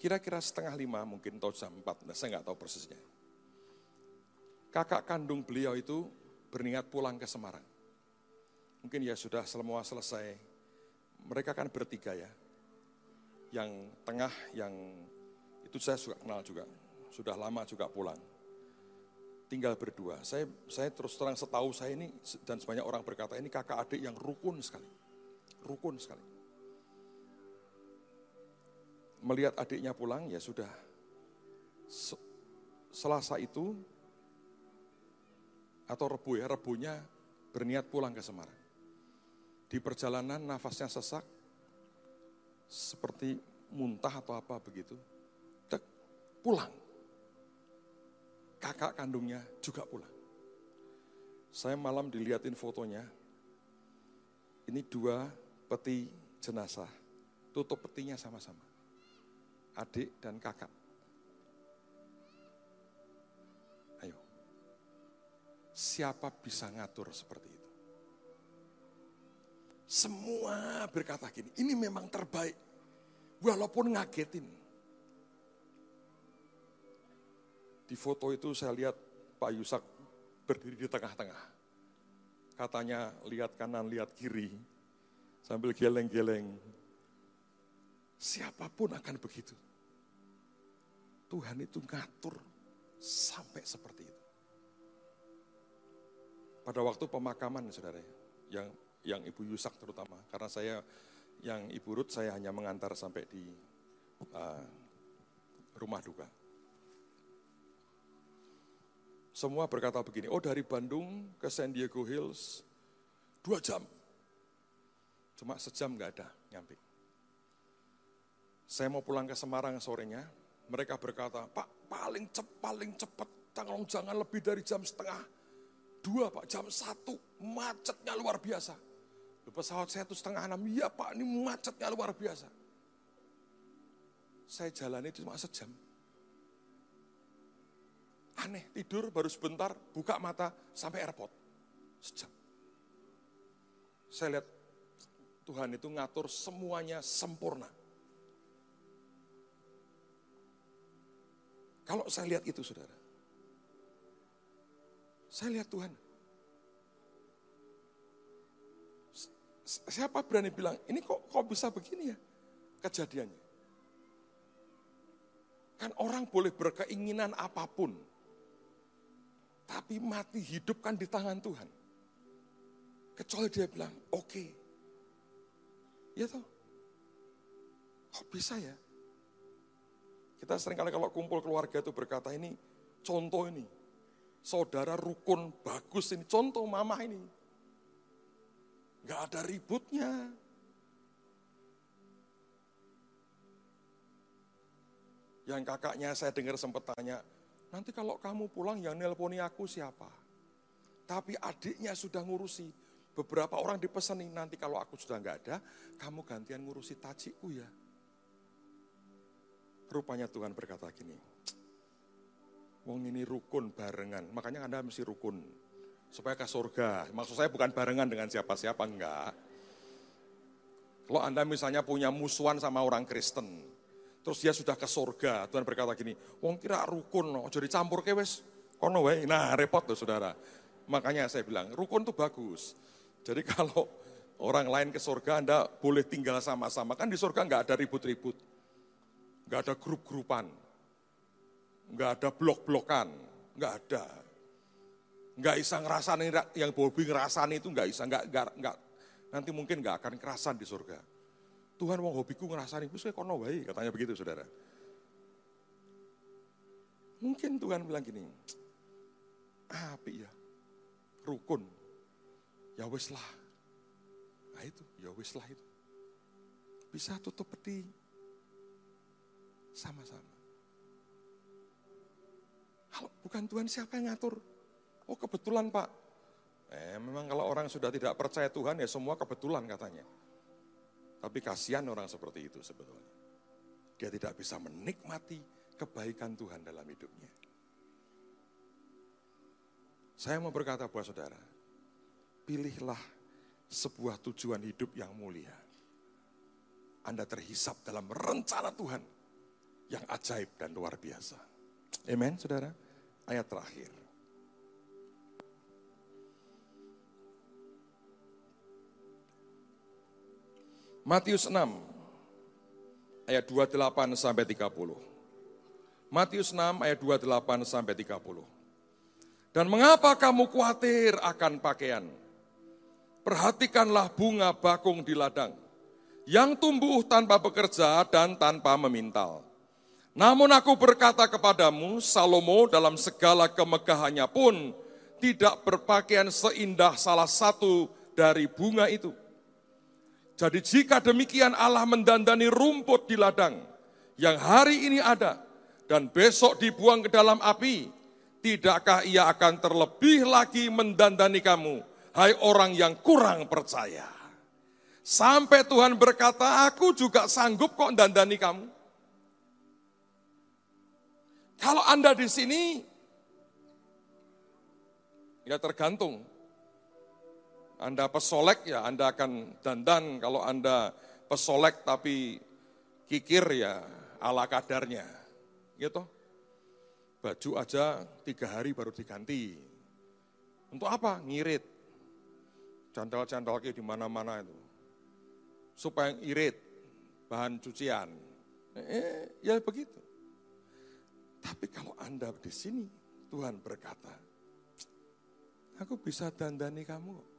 Kira-kira setengah lima mungkin atau jam 4, nah, saya nggak tahu persisnya. Kakak kandung beliau itu berniat pulang ke Semarang. Mungkin ya sudah semua selesai. Mereka kan bertiga ya. Yang tengah, yang itu saya suka kenal juga. Sudah lama juga pulang. Tinggal berdua. Saya saya terus terang setahu saya ini dan sebanyak orang berkata ini kakak adik yang rukun sekali. Rukun sekali melihat adiknya pulang, ya sudah. Selasa itu, atau rebu ya, rebunya berniat pulang ke Semarang. Di perjalanan nafasnya sesak, seperti muntah atau apa begitu. Dek, pulang. Kakak kandungnya juga pulang. Saya malam dilihatin fotonya, ini dua peti jenazah, tutup petinya sama-sama adik dan kakak. Ayo, siapa bisa ngatur seperti itu? Semua berkata gini, ini memang terbaik. Walaupun ngagetin. Di foto itu saya lihat Pak Yusak berdiri di tengah-tengah. Katanya lihat kanan, lihat kiri. Sambil geleng-geleng. Siapa pun akan begitu. Tuhan itu ngatur sampai seperti itu. Pada waktu pemakaman saudara, yang yang Ibu Yusak terutama, karena saya yang Ibu Ruth saya hanya mengantar sampai di uh, rumah duka. Semua berkata begini, oh dari Bandung ke San Diego Hills dua jam. Cuma sejam nggak ada nyampe. Saya mau pulang ke Semarang sorenya, mereka berkata, Pak paling cepat, paling cepat, tolong jangan lebih dari jam setengah. Dua Pak, jam satu, macetnya luar biasa. Pesawat saya itu setengah enam, iya Pak ini macetnya luar biasa. Saya jalani cuma sejam. Aneh, tidur baru sebentar, buka mata sampai airport. Sejam. saya lihat Tuhan itu ngatur semuanya sempurna. Kalau saya lihat itu saudara, saya lihat Tuhan. Siapa berani bilang, ini kok, kok bisa begini ya kejadiannya? Kan orang boleh berkeinginan apa pun. Tapi mati hidup kan di tangan Tuhan. Kecuali dia bilang, oke. Okay. Ya toh. Kok bisa ya? Kita sering kali kalau kumpul keluarga itu berkata ini contoh ini. Saudara rukun bagus ini, contoh mama ini. Gak ada ributnya. Yang kakaknya saya dengar sempat tanya, nanti kalau kamu pulang yang nelponi aku siapa? Tapi adiknya sudah ngurusi. Beberapa orang dipeseni, nanti kalau aku sudah nggak ada, kamu gantian ngurusi tajikku ya. Rupanya Tuhan berkata gini, Wong ini rukun barengan, makanya Anda mesti rukun. Supaya ke surga. Maksud saya bukan barengan dengan siapa-siapa, enggak. Kalau Anda misalnya punya musuhan sama orang Kristen, terus dia sudah ke surga, Tuhan berkata gini, wong kira rukun, no, jadi campur ke wes, kono wae. Nah repot tuh saudara. Makanya saya bilang, rukun tuh bagus. Jadi kalau orang lain ke surga, Anda boleh tinggal sama-sama. Kan di surga nggak ada ribut-ribut. Nggak ada grup-grupan. Nggak ada blok-blokan. Nggak ada. Nggak bisa ngerasani, yang Bobi ngerasani itu nggak bisa. Nggak, nggak, nggak, nanti mungkin nggak akan kerasan di surga. Tuhan mau hobiku ngerasani, wis kono wae, katanya begitu saudara. Mungkin Tuhan bilang gini, api ya, rukun, ya wis lah. Nah itu, ya wis lah itu. Bisa tutup peti, sama-sama. Kalau bukan Tuhan siapa yang ngatur? Oh kebetulan Pak. Eh memang kalau orang sudah tidak percaya Tuhan ya semua kebetulan katanya. Tapi kasihan orang seperti itu sebetulnya. Dia tidak bisa menikmati kebaikan Tuhan dalam hidupnya. Saya mau berkata buat saudara, pilihlah sebuah tujuan hidup yang mulia. Anda terhisap dalam rencana Tuhan yang ajaib dan luar biasa. Amen, saudara. Ayat terakhir. Matius 6 ayat 28 sampai 30. Matius 6 ayat 28 sampai 30. Dan mengapa kamu khawatir akan pakaian? Perhatikanlah bunga bakung di ladang yang tumbuh tanpa bekerja dan tanpa memintal. Namun aku berkata kepadamu, Salomo dalam segala kemegahannya pun tidak berpakaian seindah salah satu dari bunga itu. Jadi jika demikian Allah mendandani rumput di ladang yang hari ini ada dan besok dibuang ke dalam api, tidakkah ia akan terlebih lagi mendandani kamu, hai orang yang kurang percaya. Sampai Tuhan berkata, aku juga sanggup kok dandani kamu. Kalau Anda di sini, ya tergantung anda pesolek ya Anda akan dandan, kalau Anda pesolek tapi kikir ya ala kadarnya. Gitu. Baju aja tiga hari baru diganti. Untuk apa? Ngirit. Candal-candal di mana-mana itu. Supaya irit, bahan cucian. Eh, ya begitu. Tapi kalau Anda di sini, Tuhan berkata, aku bisa dandani kamu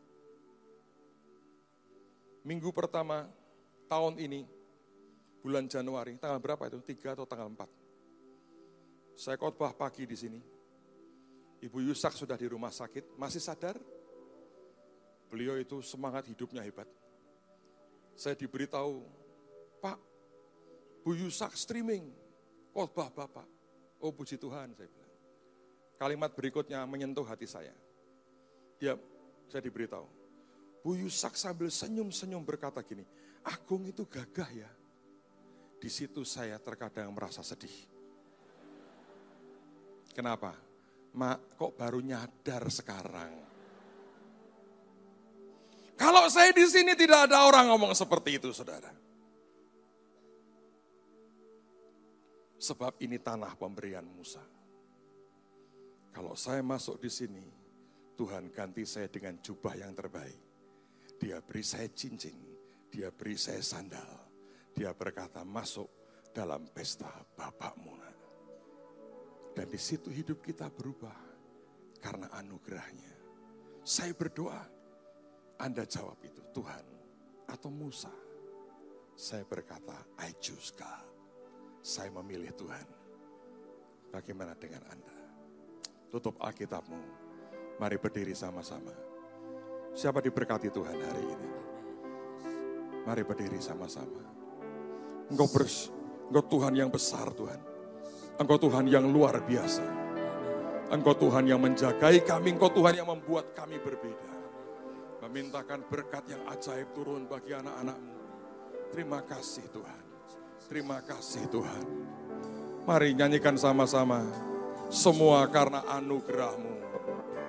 minggu pertama tahun ini, bulan Januari, tanggal berapa itu? Tiga atau tanggal empat. Saya khotbah pagi di sini. Ibu Yusak sudah di rumah sakit, masih sadar? Beliau itu semangat hidupnya hebat. Saya diberitahu, Pak, Bu Yusak streaming, khotbah Bapak. Oh puji Tuhan, saya bilang. Kalimat berikutnya menyentuh hati saya. Ya, saya diberitahu, Bu Yusak sambil senyum-senyum berkata gini, Agung itu gagah ya. Di situ saya terkadang merasa sedih. Kenapa? Mak, kok baru nyadar sekarang? Kalau saya di sini tidak ada orang ngomong seperti itu, saudara. Sebab ini tanah pemberian Musa. Kalau saya masuk di sini, Tuhan ganti saya dengan jubah yang terbaik. Dia beri saya cincin, dia beri saya sandal. Dia berkata masuk dalam pesta Bapakmu. Dan di situ hidup kita berubah karena anugerahnya. Saya berdoa, Anda jawab itu, Tuhan atau Musa. Saya berkata, I choose God. Saya memilih Tuhan. Bagaimana dengan Anda? Tutup Alkitabmu. Mari berdiri sama-sama. Siapa diberkati Tuhan hari ini? Mari berdiri sama-sama. Engkau, bers, engkau Tuhan yang besar Tuhan. Engkau Tuhan yang luar biasa. Engkau Tuhan yang menjagai kami, Engkau Tuhan yang membuat kami berbeda. Memintakan berkat yang ajaib turun bagi anak-anakmu. Terima kasih Tuhan. Terima kasih Tuhan. Mari nyanyikan sama-sama. Semua karena anugerahmu.